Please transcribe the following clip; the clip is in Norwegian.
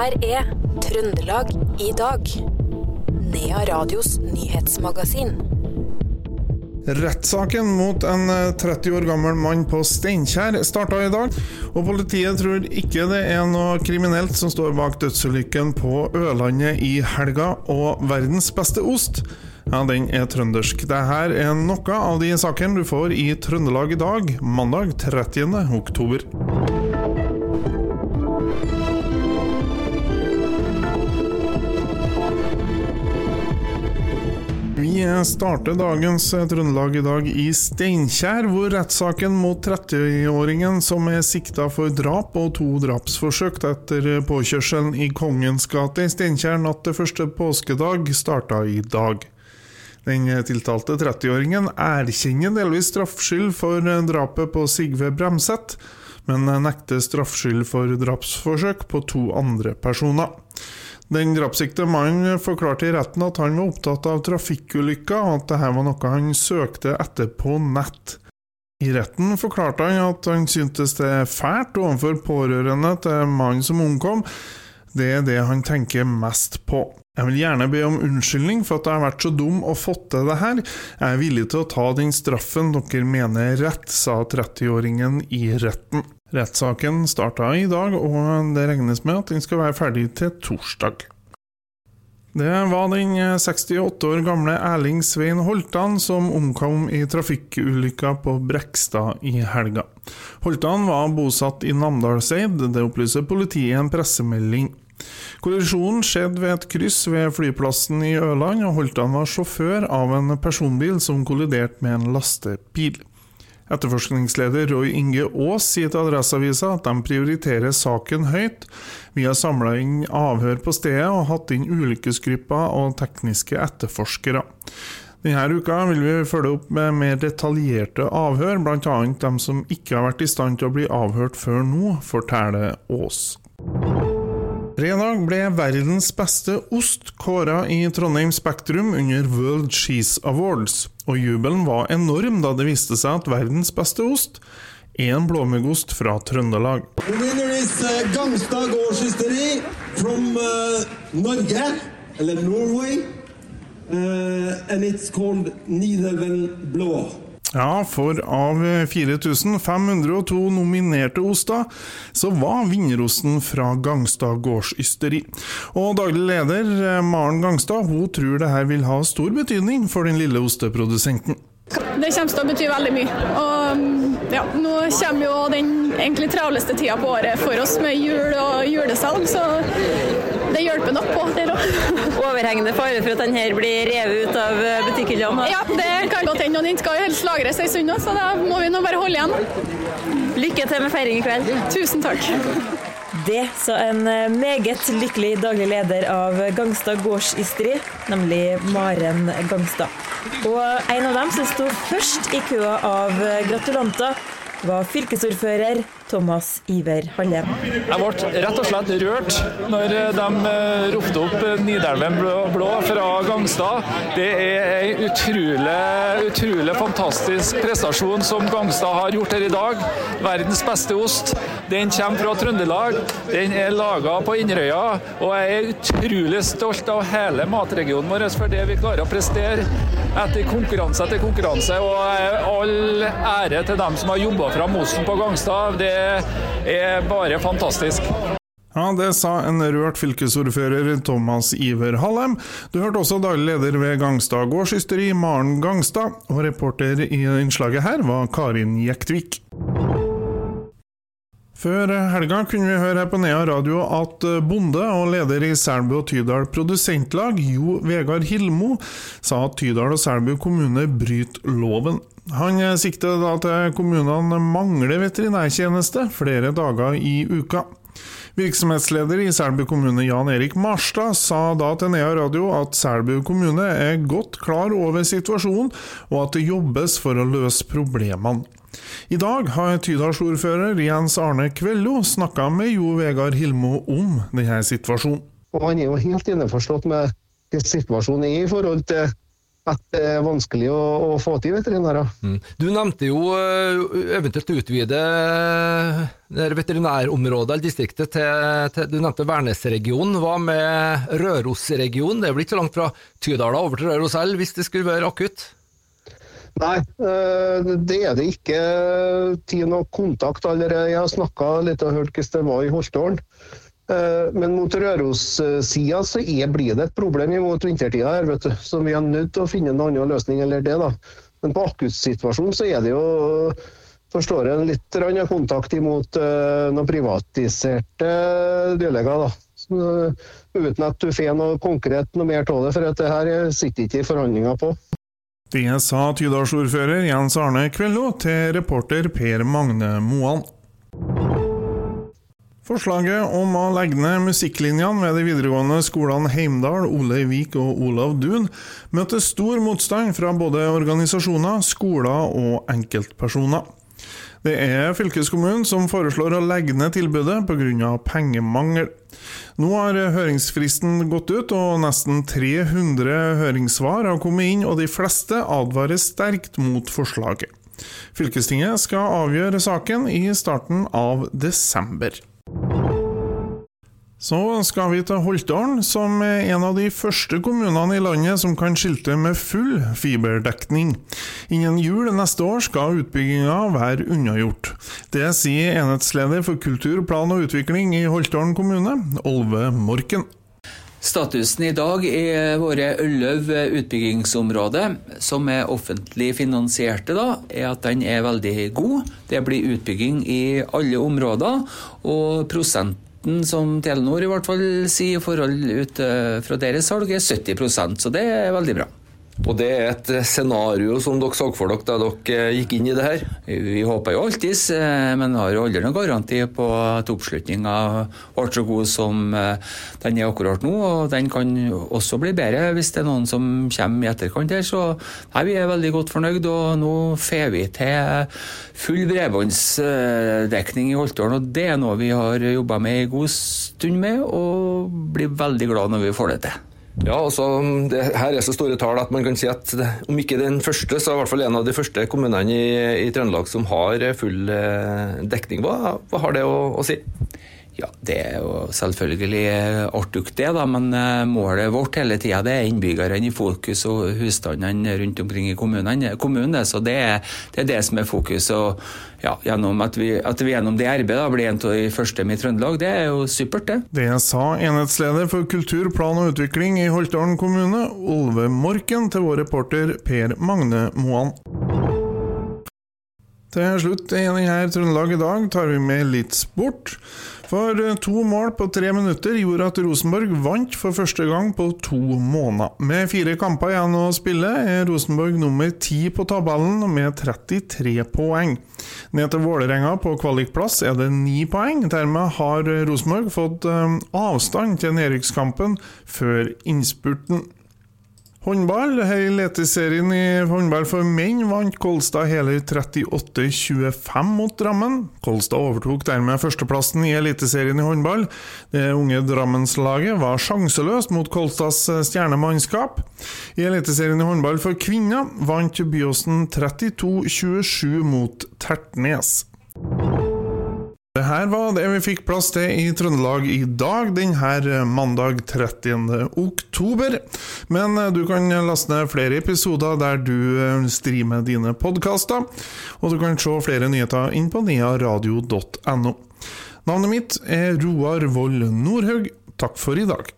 her er Trøndelag i dag. Nea Radios nyhetsmagasin. Rettssaken mot en 30 år gammel mann på Steinkjer starta i dag, og politiet tror ikke det er noe kriminelt som står bak dødsulykken på Ørlandet i helga, og verdens beste ost ja, den er trøndersk. Dette er noe av de sakene du får i Trøndelag i dag, mandag 30. oktober. Starter dagens Trøndelag i dag i Steinkjer, hvor rettssaken mot 30-åringen som er sikta for drap og to drapsforsøk etter påkjørselen i Kongens gate i Steinkjer natt til første påskedag, starta i dag. Den tiltalte 30-åringen erkjenner delvis straffskyld for drapet på Sigve Bremseth, men nekter straffskyld for drapsforsøk på to andre personer. Den drapssikte mannen forklarte i retten at han var opptatt av trafikkulykker, og at dette var noe han søkte etter på nett. I retten forklarte han at han syntes det er fælt overfor pårørende til mannen som omkom. Det er det han tenker mest på. Jeg vil gjerne be om unnskyldning for at jeg har vært så dum og fått til det her. Jeg er villig til å ta den straffen dere mener er rett, sa 30-åringen i retten. Rettssaken starta i dag, og det regnes med at den skal være ferdig til torsdag. Det var den 68 år gamle Erling Svein Holtan som omkom i trafikkulykka på Brekstad i helga. Holtan var bosatt i Namdalseid, det opplyser politiet i en pressemelding. Kollisjonen skjedde ved et kryss ved flyplassen i Ørland, og Holtan var sjåfør av en personbil som kolliderte med en lastebil. Etterforskningsleder Roy Inge Aas sier til Adresseavisa at de prioriterer saken høyt. Vi har samla inn avhør på stedet og hatt inn ulykkesgrupper og tekniske etterforskere. Denne uka vil vi følge opp med mer detaljerte avhør, bl.a. dem som ikke har vært i stand til å bli avhørt før nå, forteller Aas. Fredag ble verdens beste ost kåra i Trondheim Spektrum under World Cheese Awards, og jubelen var enorm da det viste seg at verdens beste ost en blåmuggost fra Trøndelag. Gangstad gårdshysteri from uh, Norge, eller Norway, uh, and it's called Nidelven Blå. Ja, for av 4502 nominerte oster, så var vinnerosten fra Gangstad gårdsysteri. Og daglig leder Maren Gangstad hun tror det her vil ha stor betydning for den lille osteprodusenten. Det kommer til å bety veldig mye. Og ja, nå kommer jo den egentlig travleste tida på året for oss med jul og julesalg, så det hjelper nok på der òg. Overhengende fare for at den her blir revet ut av butikkhyllene? Ja, det kan godt hende. Og den skal jo helst lagres en stund, så da må vi nå bare holde igjen. Lykke til med feiring i kveld. Tusen takk. Det sa en meget lykkelig daglig leder av Gangstad gårdsysteri, nemlig Maren Gangstad. Og en av dem som sto først i køa av gratulanter, var fylkesordfører Thomas Iver Hallem. Jeg ble rett og slett rørt når de ropte opp Nidelven blå fra Gangstad. Det er en utrolig, utrolig fantastisk prestasjon som Gangstad har gjort her i dag. Verdens beste ost. Den kommer fra Trøndelag. Den er laga på Inderøya. Og jeg er utrolig stolt av hele matregionen vår for det vi klarer å prestere etter konkurranse etter konkurranse. Og all ære til dem som har jobba fram osten på Gangstad. Det er bare fantastisk. Ja, Det sa en rørt fylkesordfører Thomas Iver Hallem. Du hørte også daglig leder ved Gangstad gårdsysteri, Maren Gangstad, og reporter i innslaget her var Karin Jektvik. Før helga kunne vi høre her på Nea radio at bonde og leder i Selbu og Tydal produsentlag, Jo Vegard Hilmo, sa at Tydal og Selbu kommune bryter loven. Han sikter da til kommunene mangler veterinærtjeneste flere dager i uka. Virksomhetsleder i Selbu kommune Jan Erik Marstad sa da til Nea radio at Selbu kommune er godt klar over situasjonen, og at det jobbes for å løse problemene. I dag har Tydalsordfører Jens Arne Kvello snakka med Jo Vegard Hilmo om denne situasjonen. Og han er jo helt innforstått med situasjonen er i forhold til at det er vanskelig å, å få til veterinærer. Mm. Du nevnte jo eventuelt eventuelt utvide uh, veterinærområdet eller distriktet til, til, Du nevnte Værnesregionen. Hva med Rørosregionen? Det er vel ikke så langt fra Tydala over til Røros L hvis det skulle være akutt? Nei, uh, det er det ikke tid noe kontakt allerede. Jeg har snakka litt og hørt hvordan det var i Holtålen. Eh, men mot Røros-sida så er, blir det et problem imot vintertida her, vet du. Så vi er nødt til å finne en annen løsning eller det, da. Men på akuttsituasjonen så er det jo forstår jeg, litt kontakt imot uh, noen privatiserte dyrleger. da. Uten at du får noe konkret noe mer av det, for at det her sitter ikke i forhandlinger på. Det sa Tydalsordfører Jens Arne Kvello til reporter Per Magne Moan. Forslaget om å legge ned musikklinjene ved de videregående skolene Heimdal, Ole Vik og Olav Duun møtte stor motstand fra både organisasjoner, skoler og enkeltpersoner. Det er fylkeskommunen som foreslår å legge ned tilbudet pga. pengemangel. Nå har høringsfristen gått ut, og nesten 300 høringssvar har kommet inn, og de fleste advarer sterkt mot forslaget. Fylkestinget skal avgjøre saken i starten av desember. Så skal vi til Holtålen, som er en av de første kommunene i landet som kan skilte med full fiberdekning. Innen jul neste år skal utbygginga være unnagjort. Det sier enhetsleder for kultur, plan og utvikling i Holtålen kommune, Olve Morken. Statusen i dag i våre elleve utbyggingsområder, som er offentlig finansierte, da, er at den er veldig god. Det blir utbygging i alle områder, og prosenten som Telenor i hvert fall sier i forhold ut fra deres salg, er 70% så det er veldig bra. Og det er et scenario som dere så for dere da dere gikk inn i det her? Vi håper jo alltids, eh, men har jo aldri noen garanti på at oppslutninga ble så god som eh, den er akkurat nå. Og den kan også bli bedre hvis det er noen som kommer i etterkant her. Så nei, vi er veldig godt fornøyd, og nå får vi til full bredbåndsdekning i Holtålen. Og det er noe vi har jobba med en god stund med, og blir veldig glad når vi får det til. Ja, altså, det, Her er så store tall at man kan si at om ikke den første, så er i hvert fall en av de første kommunene i, i Trøndelag som har full eh, dekning. Hva, hva, har det å, å si? Ja, Det er jo selvfølgelig artig, det, da, men eh, målet vårt hele tida er innbyggerne i fokus og husstandene rundt omkring i kommunene. kommunen. Så det er, det er, det som er fokus. og ja, gjennom at, vi, at vi gjennom det arbeidet blir en av de første med i Trøndelag, det er jo supert, det. Det sa enhetsleder for kultur, plan og utvikling i Holtålen kommune, Olve Morken, til vår reporter Per Magne Moan. Til slutt i denne Trøndelag i dag tar vi med litt sport. For eh, to mål på tre minutter gjorde at Rosenborg vant for første gang på to måneder. Med fire kamper igjen å spille er Rosenborg nummer ti på tabellen med 33 poeng. Ned til Vålerenga på kvalikplass er det ni poeng. Dermed har Rosenborg fått eh, avstand til nedrykkskampen før innspurten. Håndball. Eliteserien i håndball for menn vant Kolstad hele 38-25 mot Drammen. Kolstad overtok dermed førsteplassen i Eliteserien i håndball. Det unge Drammenslaget var sjanseløst mot Kolstads stjernemannskap. I Eliteserien i håndball for kvinner vant Byåsen 32-27 mot Tertnes. Det her var det vi fikk plass til i Trøndelag i dag, denne eh, mandag 30. oktober. Men eh, du kan laste ned flere episoder der du eh, streamer dine podkaster, og du kan se flere nyheter inn på nearadio.no. Navnet mitt er Roar Vold Nordhaug. Takk for i dag.